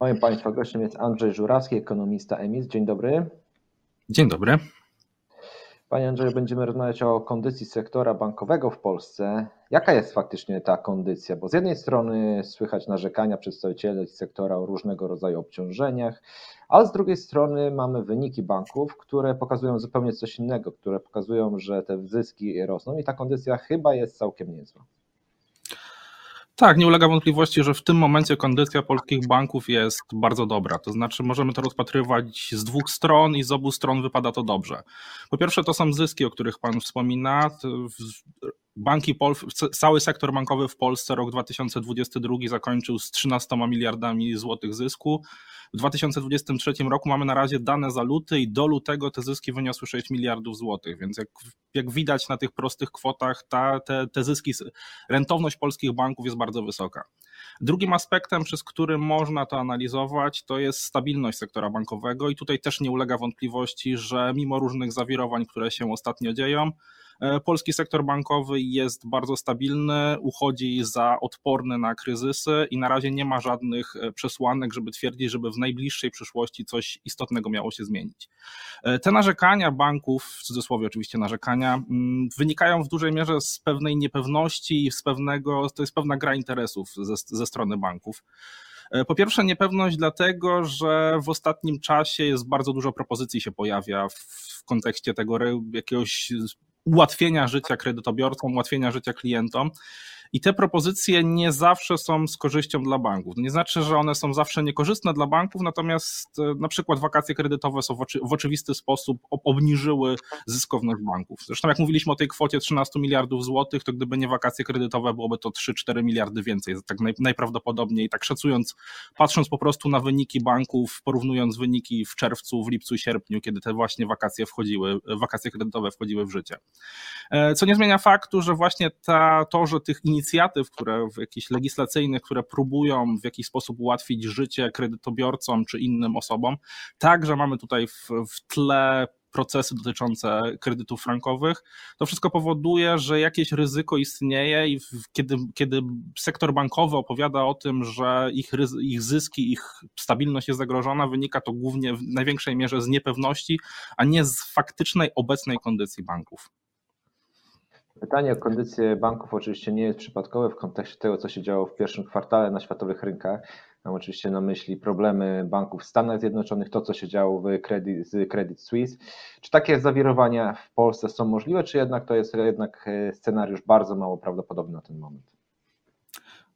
Moim Państwa gościem jest Andrzej Żurawski, ekonomista EMIS. Dzień dobry. Dzień dobry. Panie Andrzeju, będziemy rozmawiać o kondycji sektora bankowego w Polsce. Jaka jest faktycznie ta kondycja? Bo z jednej strony słychać narzekania przedstawicieli sektora o różnego rodzaju obciążeniach, a z drugiej strony mamy wyniki banków, które pokazują zupełnie coś innego, które pokazują, że te zyski rosną i ta kondycja chyba jest całkiem niezła. Tak, nie ulega wątpliwości, że w tym momencie kondycja polskich banków jest bardzo dobra. To znaczy, możemy to rozpatrywać z dwóch stron i z obu stron wypada to dobrze. Po pierwsze, to są zyski, o których Pan wspomina. Banki, cały sektor bankowy w Polsce rok 2022 zakończył z 13 miliardami złotych zysku. W 2023 roku mamy na razie dane za luty i do lutego te zyski wyniosły 6 miliardów złotych, więc jak, jak widać na tych prostych kwotach, ta, te, te zyski, rentowność polskich banków jest bardzo wysoka. Drugim aspektem, przez który można to analizować, to jest stabilność sektora bankowego i tutaj też nie ulega wątpliwości, że mimo różnych zawirowań, które się ostatnio dzieją, E, polski sektor bankowy jest bardzo stabilny, uchodzi za odporny na kryzysy i na razie nie ma żadnych e, przesłanek, żeby twierdzić, żeby w najbliższej przyszłości coś istotnego miało się zmienić. E, te narzekania banków, w cudzysłowie oczywiście narzekania, mm, wynikają w dużej mierze z pewnej niepewności i z pewnego, to jest pewna gra interesów ze, ze strony banków. Po pierwsze, niepewność dlatego, że w ostatnim czasie jest bardzo dużo propozycji się pojawia w kontekście tego jakiegoś ułatwienia życia kredytobiorcom, ułatwienia życia klientom. I te propozycje nie zawsze są z korzyścią dla banków. nie znaczy, że one są zawsze niekorzystne dla banków, natomiast e, na przykład wakacje kredytowe są w, oczy, w oczywisty sposób obniżyły zyskowność banków. Zresztą jak mówiliśmy o tej kwocie 13 miliardów złotych, to gdyby nie wakacje kredytowe, byłoby to 3-4 miliardy więcej, tak naj, najprawdopodobniej. Tak szacując, patrząc po prostu na wyniki banków, porównując wyniki w czerwcu, w lipcu sierpniu, kiedy te właśnie wakacje wchodziły, wakacje kredytowe wchodziły w życie. E, co nie zmienia faktu, że właśnie ta, to, że tych inicjatyw inicjatyw, które w jakichś legislacyjnych, które próbują w jakiś sposób ułatwić życie kredytobiorcom czy innym osobom. Także mamy tutaj w, w tle procesy dotyczące kredytów frankowych, to wszystko powoduje, że jakieś ryzyko istnieje i kiedy, kiedy sektor bankowy opowiada o tym, że ich, ich zyski, ich stabilność jest zagrożona, wynika to głównie w największej mierze z niepewności, a nie z faktycznej obecnej kondycji banków. Pytanie o kondycję banków oczywiście nie jest przypadkowe w kontekście tego, co się działo w pierwszym kwartale na światowych rynkach. Mam oczywiście na myśli problemy banków w Stanach Zjednoczonych, to co się działo w Credit, z Credit Suisse. Czy takie zawirowania w Polsce są możliwe, czy jednak to jest jednak e, scenariusz bardzo mało prawdopodobny na ten moment?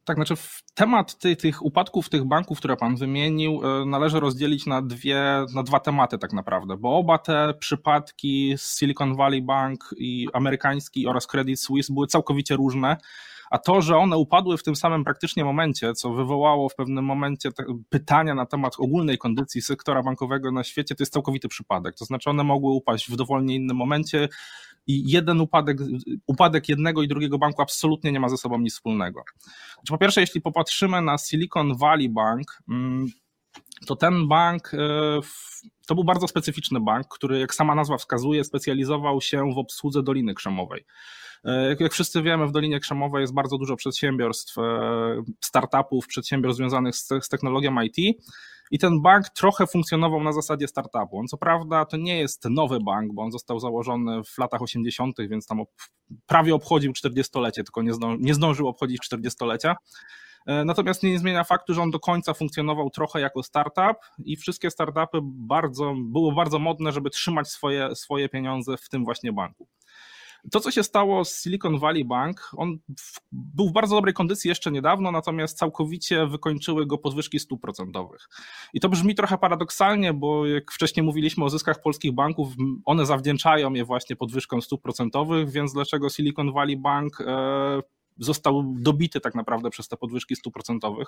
Tak, znaczy temat tych, tych upadków tych banków, które pan wymienił, e, należy rozdzielić na, dwie, na dwa tematy tak naprawdę, bo oba te przypadki Silicon Valley Bank i amerykański oraz Credit Suisse były całkowicie różne. A to, że one upadły w tym samym praktycznie momencie, co wywołało w pewnym momencie pytania na temat ogólnej kondycji sektora bankowego na świecie, to jest całkowity przypadek. To znaczy, one mogły upaść w dowolnie innym momencie i jeden upadek, upadek jednego i drugiego banku absolutnie nie ma ze sobą nic wspólnego. Znaczy, po pierwsze, jeśli popatrzymy na Silicon Valley Bank, mm, to ten bank e, to był bardzo specyficzny bank, który, jak sama nazwa wskazuje, specjalizował się w obsłudze Doliny Krzemowej. Jak, wszyscy wiemy, w Dolinie Krzemowej jest bardzo dużo przedsiębiorstw, e, startupów, przedsiębiorstw związanych z, z technologią IT. I ten bank trochę funkcjonował na zasadzie startupu. On co prawda to nie jest nowy bank, bo on został założony w latach 80., więc tam prawie obchodził 40-lecie, tylko nie, zdążył, nie zdążył obchodzić 40-lecia. E, natomiast nie zmienia faktu, że on do końca funkcjonował trochę jako startup i wszystkie startupy bardzo, było bardzo modne, żeby trzymać swoje, swoje pieniądze w tym właśnie banku. To, co się stało z Silicon Valley Bank, on był w bardzo dobrej kondycji jeszcze niedawno, natomiast całkowicie wykończyły go podwyżki stóp procentowych. I to brzmi trochę paradoksalnie, bo jak wcześniej mówiliśmy o zyskach polskich banków, one zawdzięczają je właśnie podwyżkom stóp procentowych, więc dlaczego Silicon Valley Bank e, został dobity tak naprawdę przez te podwyżki stóp procentowych.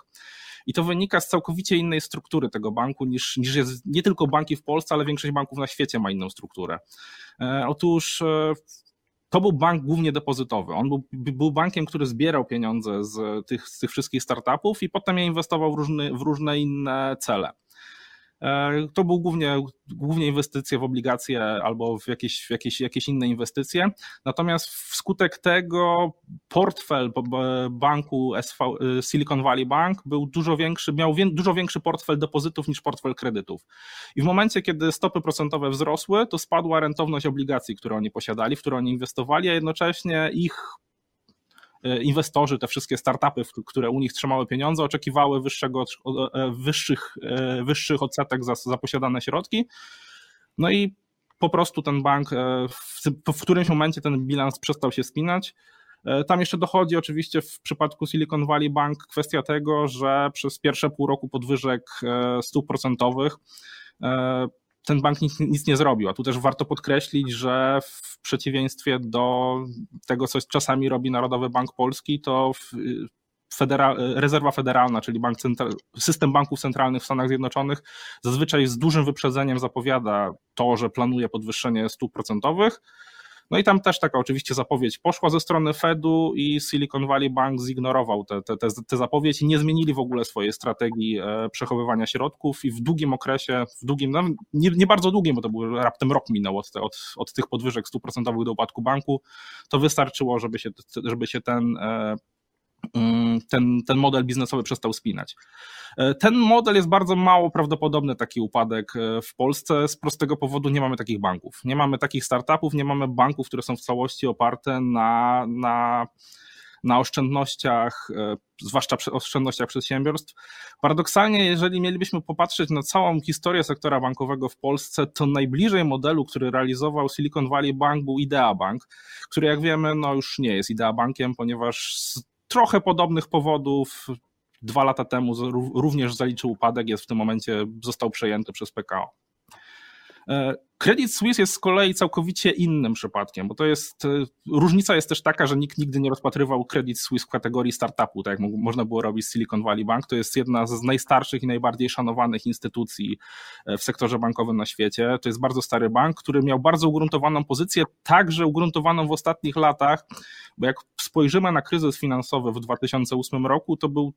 I to wynika z całkowicie innej struktury tego banku niż, niż jest nie tylko banki w Polsce, ale większość banków na świecie ma inną strukturę. E, otóż e, to był bank głównie depozytowy. On był, był bankiem, który zbierał pieniądze z tych, z tych wszystkich startupów i potem je inwestował w różne, w różne inne cele. E, to był głównie, głównie inwestycje w obligacje albo w jakieś, w jakieś, jakieś inne inwestycje. Natomiast wskutek tego portfel banku SV, y, Silicon Valley Bank był dużo większy, miał wie, dużo większy portfel depozytów niż portfel kredytów. I w momencie, kiedy stopy procentowe wzrosły, to spadła rentowność obligacji, które oni posiadali, w które oni inwestowali, a jednocześnie ich E, inwestorzy, te wszystkie startupy, które u nich trzymały pieniądze, oczekiwały wyższego, e, wyższych, e, wyższych odsetek za, za posiadane środki. No i po prostu ten bank w, w którymś momencie ten bilans przestał się spinać. Tam jeszcze dochodzi oczywiście w przypadku Silicon Valley Bank kwestia tego, że przez pierwsze pół roku podwyżek stóp procentowych ten bank nic, nic, nie zrobił. A tu też warto podkreślić, że w przeciwieństwie do tego, co czasami robi Narodowy Bank Polski, to rezerwa federalna, czyli bank system banków centralnych w Stanach Zjednoczonych, zazwyczaj z dużym wyprzedzeniem zapowiada to, że planuje podwyższenie stóp procentowych no i tam też taka oczywiście zapowiedź poszła ze strony Fedu i Silicon Valley Bank zignorował tę te, te, te zapowiedź i nie zmienili w ogóle swojej strategii e, przechowywania środków i w długim okresie, w długim, no nie, nie bardzo długim, bo to był raptem rok minął od, od, od tych podwyżek stuprocentowych do upadku banku, to wystarczyło, żeby się, żeby się ten e, ten, ten model biznesowy przestał spinać. E, ten model jest bardzo mało prawdopodobny, taki upadek e, w Polsce, z prostego powodu nie mamy takich banków. Nie mamy takich startupów, nie mamy banków, które są w całości oparte na, na, na oszczędnościach, e, zwłaszcza oszczędnościach przedsiębiorstw. Paradoksalnie, jeżeli mielibyśmy popatrzeć na całą historię sektora bankowego w Polsce, to najbliżej modelu, który realizował Silicon Valley Bank był Idea Bank, który jak wiemy, no już nie jest Idea Bankiem, ponieważ trochę podobnych powodów dwa lata temu również zaliczył upadek, jest w tym momencie, został przejęty przez PKO. Credit Suisse jest z kolei całkowicie innym przypadkiem, bo to jest, e, różnica jest też taka, że nikt nigdy nie rozpatrywał Credit Suisse w kategorii startupu, tak jak można było robić Silicon Valley Bank. To jest jedna z najstarszych i najbardziej szanowanych instytucji e, w sektorze bankowym na świecie. To jest bardzo stary bank, który miał bardzo ugruntowaną pozycję, także ugruntowaną w ostatnich latach, bo jak spojrzymy na kryzys finansowy w 2008 roku, to był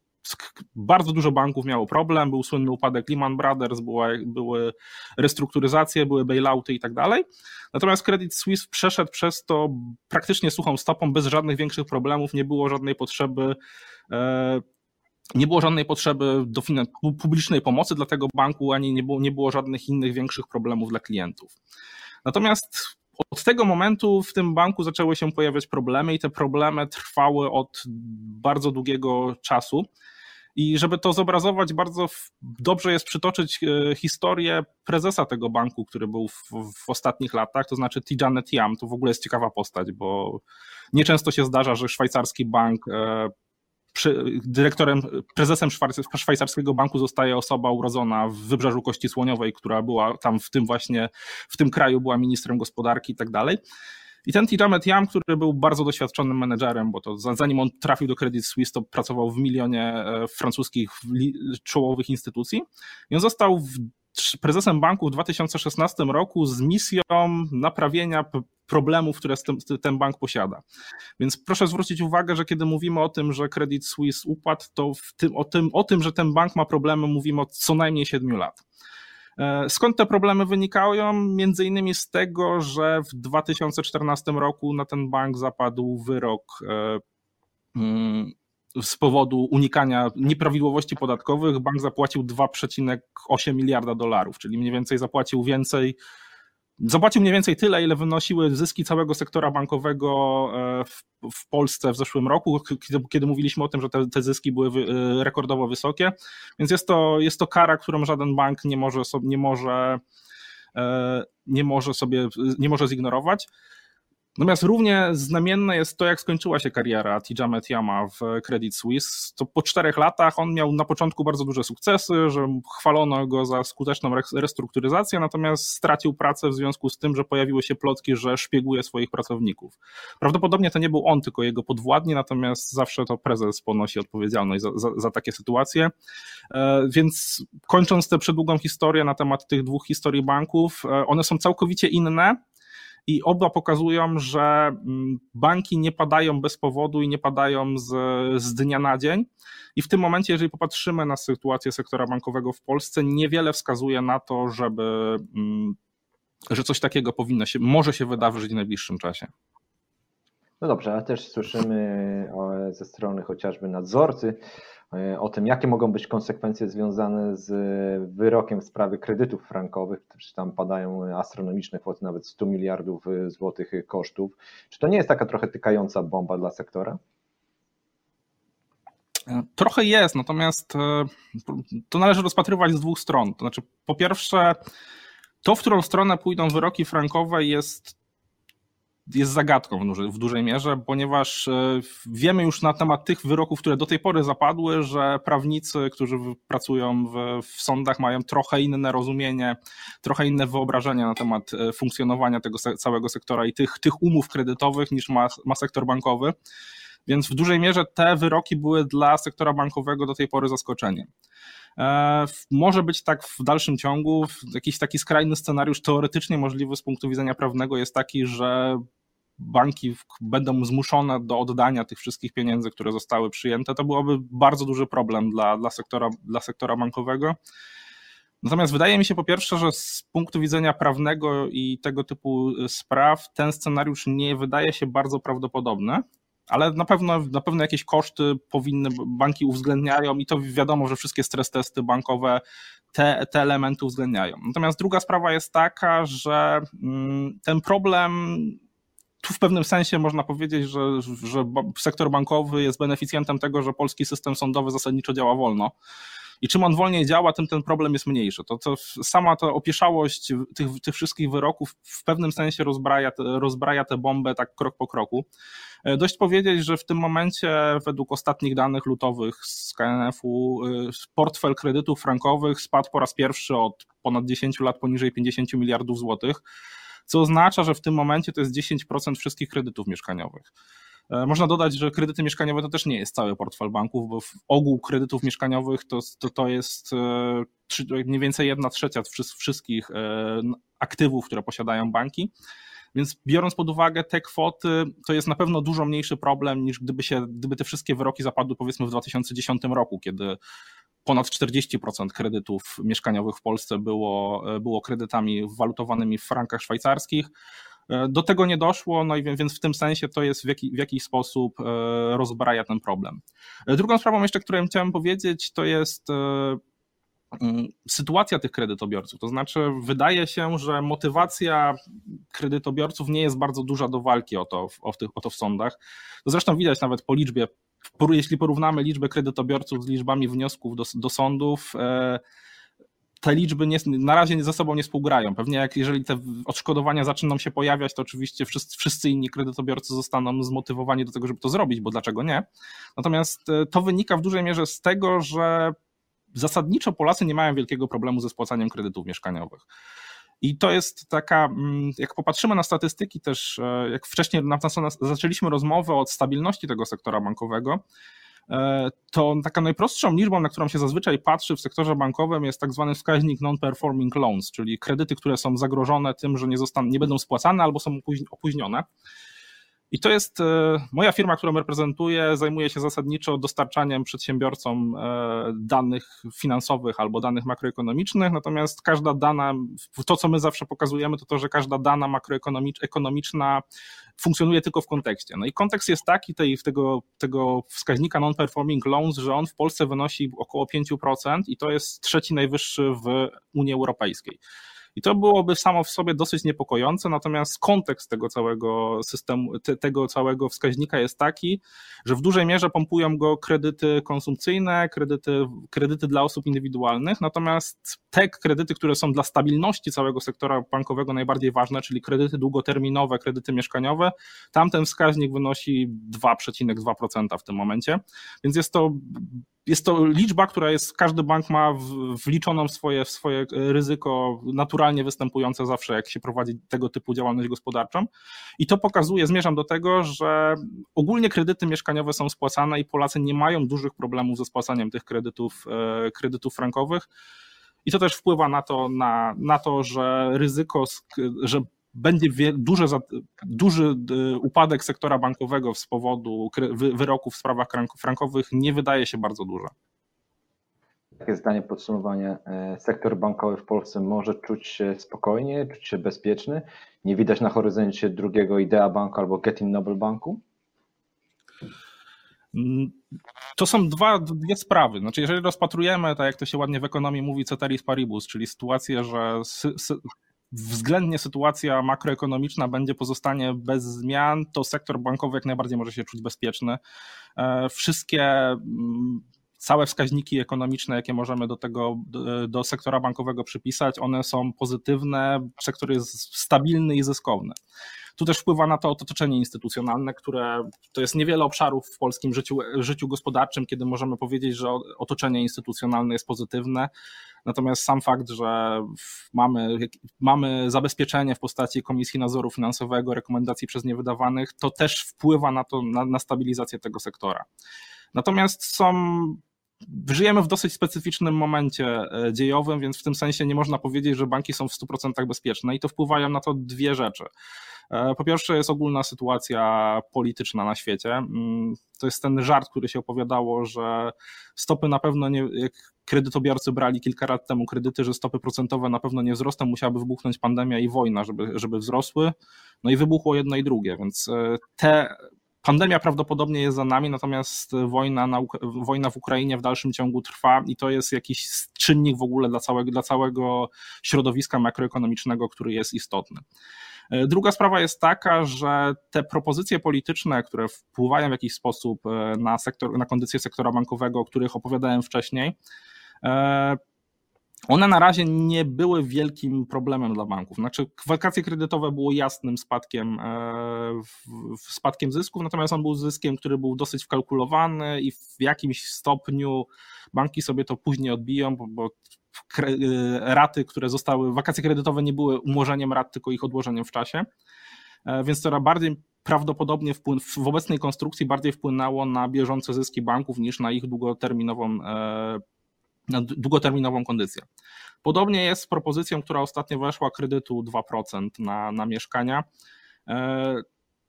bardzo dużo banków miało problem, był słynny upadek Lehman Brothers, były restrukturyzacje, były bailouty i tak dalej. Natomiast Credit Suisse przeszedł przez to praktycznie suchą stopą, bez żadnych większych problemów, nie było żadnej potrzeby e, nie było żadnej potrzeby do publicznej pomocy dla tego banku, ani nie było, nie było żadnych innych większych problemów dla klientów. Natomiast od tego momentu w tym banku zaczęły się pojawiać problemy i te problemy trwały od bardzo długiego czasu. I żeby to zobrazować, bardzo dobrze jest przytoczyć e, historię prezesa tego banku, który był w, w ostatnich latach, to znaczy Tijane Tiam. To w ogóle jest ciekawa postać, bo nieczęsto się zdarza, że szwajcarski bank e, dyrektorem, prezesem szwajcarskiego banku zostaje osoba urodzona w Wybrzeżu Kości Słoniowej, która była tam w tym właśnie, w tym kraju była ministrem gospodarki i tak dalej. I ten Tijamet Yam, który był bardzo doświadczonym menedżerem, bo to zanim on trafił do Credit Suisse, to pracował w milionie e, francuskich czołowych instytucji. I on został prezesem banku w 2016 roku z misją naprawienia problemów, które ten bank posiada. Więc proszę zwrócić uwagę, że kiedy mówimy o tym, że Credit Suisse upadł, to tym, o, tym, o tym, że ten bank ma problemy, mówimy od co najmniej 7 lat. E, skąd te problemy wynikają? Między innymi z tego, że w 2014 roku na ten bank zapadł wyrok e, mm, z powodu unikania nieprawidłowości podatkowych. Bank zapłacił 2,8 miliarda dolarów, czyli mniej więcej zapłacił więcej Zapłacił mniej więcej tyle, ile wynosiły zyski całego sektora bankowego e, w, w Polsce w zeszłym roku, kiedy, kiedy mówiliśmy o tym, że te, te, zyski były e, rekordowo wysokie. Więc jest to, jest to kara, którą żaden bank nie może, sobie, nie może, e, nie może sobie nie może zignorować. Natomiast równie znamienne jest to, jak skończyła się kariera Tijamet Yama w Credit Suisse. To po czterech latach on miał na początku bardzo duże sukcesy, że chwalono go za skuteczną restrukturyzację, natomiast stracił pracę w związku z tym, że pojawiły się plotki, że szpieguje swoich pracowników. Prawdopodobnie to nie był on, tylko jego podwładni, natomiast zawsze to prezes ponosi odpowiedzialność za, za, za takie sytuacje. E, więc kończąc tę przedługą historię na temat tych dwóch historii banków, e, one są całkowicie inne i oba pokazują, że mm, banki nie padają bez powodu i nie padają z, z dnia na dzień. I w tym momencie, jeżeli popatrzymy na sytuację sektora bankowego w Polsce, niewiele wskazuje na to, żeby, mm, że coś takiego powinno się, może się wydarzyć w najbliższym czasie. No dobrze, ale też słyszymy ze strony chociażby nadzorcy e, o tym, jakie mogą być konsekwencje związane z wyrokiem w sprawie kredytów frankowych, czy tam padają astronomiczne kwoty, nawet 100 miliardów złotych kosztów. Czy to nie jest taka trochę tykająca bomba dla sektora? Trochę jest, natomiast e, to należy rozpatrywać z dwóch stron. To znaczy, po pierwsze, to, w którą stronę pójdą wyroki frankowe, jest jest zagadką w, dużej mierze, ponieważ e, wiemy już na temat tych wyroków, które do tej pory zapadły, że prawnicy, którzy pracują w, w sądach, mają trochę inne rozumienie, trochę inne wyobrażenia na temat e, funkcjonowania tego całego sektora i tych, tych umów kredytowych niż ma, ma sektor bankowy. Więc w dużej mierze te wyroki były dla sektora bankowego do tej pory zaskoczeniem. E, może być tak w dalszym ciągu. Jakiś taki skrajny scenariusz teoretycznie możliwy z punktu widzenia prawnego jest taki, że banki będą zmuszone do oddania tych wszystkich pieniędzy, które zostały przyjęte, to byłoby bardzo duży problem dla, dla, sektora, dla sektora bankowego. Natomiast wydaje mi się po pierwsze, że z punktu widzenia prawnego i tego typu spraw ten scenariusz nie wydaje się bardzo prawdopodobny, ale na pewno, na pewno jakieś koszty powinny banki uwzględniają i to wiadomo, że wszystkie stres testy bankowe te, te elementy uwzględniają. Natomiast druga sprawa jest taka, że mm, ten problem tu w pewnym sensie można powiedzieć, że, że sektor bankowy jest beneficjentem tego, że polski system sądowy zasadniczo działa wolno. I czym on wolniej działa, tym ten problem jest mniejszy. To, to sama ta opieszałość tych, tych wszystkich wyroków w pewnym sensie rozbraja, rozbraja tę bombę tak krok po kroku. E, dość powiedzieć, że w tym momencie, według ostatnich danych lutowych z KNF-u, e, portfel kredytów frankowych spadł po raz pierwszy od ponad 10 lat poniżej 50 miliardów złotych co oznacza, że w tym momencie to jest 10% wszystkich kredytów mieszkaniowych. E, można dodać, że kredyty mieszkaniowe to też nie jest cały portfel banków, bo w ogół kredytów mieszkaniowych to, to, to jest e, mniej więcej jedna trzecia wszystkich e, aktywów, które posiadają banki. Więc biorąc pod uwagę te kwoty, to jest na pewno dużo mniejszy problem niż gdyby, się, gdyby te wszystkie wyroki zapadły powiedzmy w 2010 roku, kiedy ponad 40% kredytów mieszkaniowych w Polsce było, było kredytami walutowanymi w frankach szwajcarskich. Do tego nie doszło, no i więc w tym sensie to jest w, jaki, w jakiś sposób e, rozbraja ten problem. Drugą sprawą jeszcze, którą chciałem powiedzieć, to jest e, sytuacja tych kredytobiorców. To znaczy, wydaje się, że motywacja kredytobiorców nie jest bardzo duża do walki o to, o, tych, o to w sądach. To zresztą widać nawet po liczbie jeśli porównamy liczbę kredytobiorców z liczbami wniosków do, do sądów, e, te liczby nie, na razie ze sobą nie współgrają. Pewnie jak jeżeli te odszkodowania zaczną się pojawiać, to oczywiście wszyscy, wszyscy inni kredytobiorcy zostaną zmotywowani do tego, żeby to zrobić, bo dlaczego nie? Natomiast e, to wynika w dużej mierze z tego, że zasadniczo Polacy nie mają wielkiego problemu ze spłacaniem kredytów mieszkaniowych. I to jest taka, mm, jak popatrzymy na statystyki też, e, jak wcześniej zaczęliśmy rozmowę o stabilności tego sektora bankowego, e, to taką najprostszą liczbą, na którą się zazwyczaj patrzy w sektorze bankowym jest tak zwany wskaźnik non-performing loans, czyli kredyty, które są zagrożone tym, że nie, zostaną, nie będą spłacane albo są opóźnione. I to jest e, moja firma, którą reprezentuję, zajmuje się zasadniczo dostarczaniem przedsiębiorcom e, danych finansowych albo danych makroekonomicznych, natomiast każda dana, to co my zawsze pokazujemy, to to, że każda dana makroekonomiczna funkcjonuje tylko w kontekście. No i kontekst jest taki tej, tego, tego wskaźnika non-performing loans, że on w Polsce wynosi około 5% i to jest trzeci najwyższy w Unii Europejskiej. I to byłoby samo w sobie dosyć niepokojące, natomiast kontekst tego całego systemu, te, tego całego wskaźnika jest taki, że w dużej mierze pompują go kredyty konsumpcyjne, kredyty, kredyty dla osób indywidualnych, natomiast te kredyty, które są dla stabilności całego sektora bankowego najbardziej ważne, czyli kredyty długoterminowe, kredyty mieszkaniowe, tamten wskaźnik wynosi 2,2% w tym momencie, więc jest to jest to liczba, która jest, każdy bank ma wliczoną w swoje, w swoje ryzyko naturalnie występujące zawsze, jak się prowadzi tego typu działalność gospodarczą. I to pokazuje, zmierzam do tego, że ogólnie kredyty mieszkaniowe są spłacane i Polacy nie mają dużych problemów ze spłacaniem tych kredytów, e, kredytów frankowych. I to też wpływa na to, na, na to że ryzyko, że będzie duży, duży upadek sektora bankowego z powodu wyroków w sprawach frankowych nie wydaje się bardzo duży. Jakie zdanie podsumowanie? E, sektor bankowy w Polsce może czuć się spokojnie, czuć się bezpieczny? Nie widać na horyzoncie drugiego Idea Banku albo Getting Noble Banku? Mm, to są dwa, dwie sprawy. Znaczy, jeżeli rozpatrujemy, tak jak to się ładnie w ekonomii mówi, ceteris paribus, czyli sytuację, że sy, sy, względnie sytuacja makroekonomiczna będzie pozostanie bez zmian, to sektor bankowy jak najbardziej może się czuć bezpieczny. E, wszystkie mm, całe wskaźniki ekonomiczne, jakie możemy do tego, do, do sektora bankowego przypisać, one są pozytywne, sektor jest stabilny i zyskowny. Tu też wpływa na to otoczenie instytucjonalne, które to jest niewiele obszarów w polskim życiu, życiu gospodarczym, kiedy możemy powiedzieć, że otoczenie instytucjonalne jest pozytywne. Natomiast sam fakt, że mamy, mamy zabezpieczenie w postaci Komisji Nadzoru Finansowego, rekomendacji przez nie wydawanych, to też wpływa na to, na, na stabilizację tego sektora. Natomiast są Żyjemy w dosyć specyficznym momencie e, dziejowym, więc w tym sensie nie można powiedzieć, że banki są w 100% bezpieczne i to wpływają na to dwie rzeczy. E, po pierwsze jest ogólna sytuacja polityczna na świecie. Mm, to jest ten żart, który się opowiadało, że stopy na pewno nie, jak kredytobiorcy brali kilka lat temu kredyty, że stopy procentowe na pewno nie wzrosną, musiałaby wybuchnąć pandemia i wojna, żeby, żeby wzrosły. No i wybuchło jedno i drugie, więc e, te Pandemia prawdopodobnie jest za nami, natomiast wojna, na, wojna w Ukrainie w dalszym ciągu trwa i to jest jakiś czynnik w ogóle dla całego, dla całego środowiska makroekonomicznego, który jest istotny. E, druga sprawa jest taka, że te propozycje polityczne, które wpływają w jakiś sposób e, na, sektor, na kondycję sektora bankowego, o których opowiadałem wcześniej, e, one na razie nie były wielkim problemem dla banków. Znaczy, wakacje kredytowe było jasnym spadkiem, spadkiem zysków, natomiast on był zyskiem, który był dosyć wkalkulowany i w jakimś stopniu banki sobie to później odbiją, bo, Y, raty, które zostały, wakacje kredytowe nie były umorzeniem rat, tylko ich odłożeniem w czasie, e, więc to bardziej prawdopodobnie wpływ, w obecnej konstrukcji bardziej wpłynęło na bieżące zyski banków niż na ich długoterminową, e, na długoterminową kondycję. Podobnie jest z propozycją, która ostatnio weszła kredytu 2% na, na mieszkania. E,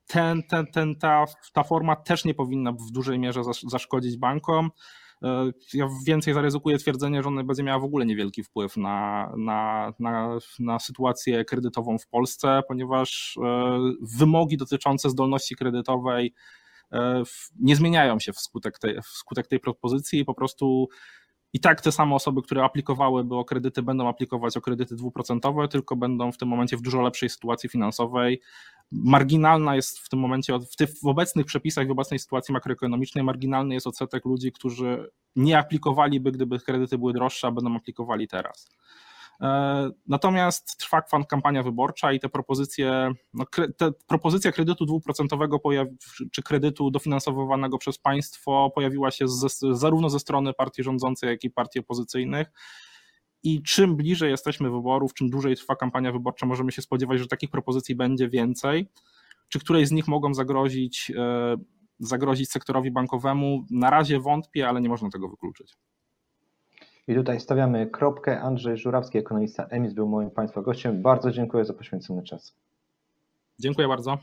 ten, ten, ten, ta, ta forma też nie powinna w dużej mierze zaszkodzić bankom. E, ja więcej zaryzykuję twierdzenie, że ona będzie miała w ogóle niewielki wpływ na, na, na, na sytuację kredytową w Polsce, ponieważ e, wymogi dotyczące zdolności kredytowej nie zmieniają się wskutek tej, wskutek tej propozycji i po prostu i tak te same osoby, które aplikowałyby o kredyty, będą aplikować o kredyty dwuprocentowe, tylko będą w tym momencie w dużo lepszej sytuacji finansowej. Marginalna jest w tym momencie, w, tych, w obecnych przepisach, w obecnej sytuacji makroekonomicznej, marginalny jest odsetek ludzi, którzy nie aplikowaliby, gdyby kredyty były droższe, a będą aplikowali teraz. E, natomiast trwa kampania wyborcza i te propozycje, no, te propozycja kredytu dwuprocentowego czy kredytu dofinansowywanego przez państwo pojawiła się zarówno ze strony partii rządzącej, jak i partii opozycyjnych. I czym bliżej jesteśmy wyborów, czym dłużej trwa kampania wyborcza, możemy się spodziewać, że takich propozycji będzie więcej. Czy której z nich mogą zagrozić, e, zagrozić sektorowi bankowemu? Na razie wątpię, ale nie można tego wykluczyć. I tutaj stawiamy kropkę. Andrzej Żurawski, ekonomista EMIS, był moim Państwa gościem. Bardzo dziękuję za poświęcony czas. Dziękuję bardzo.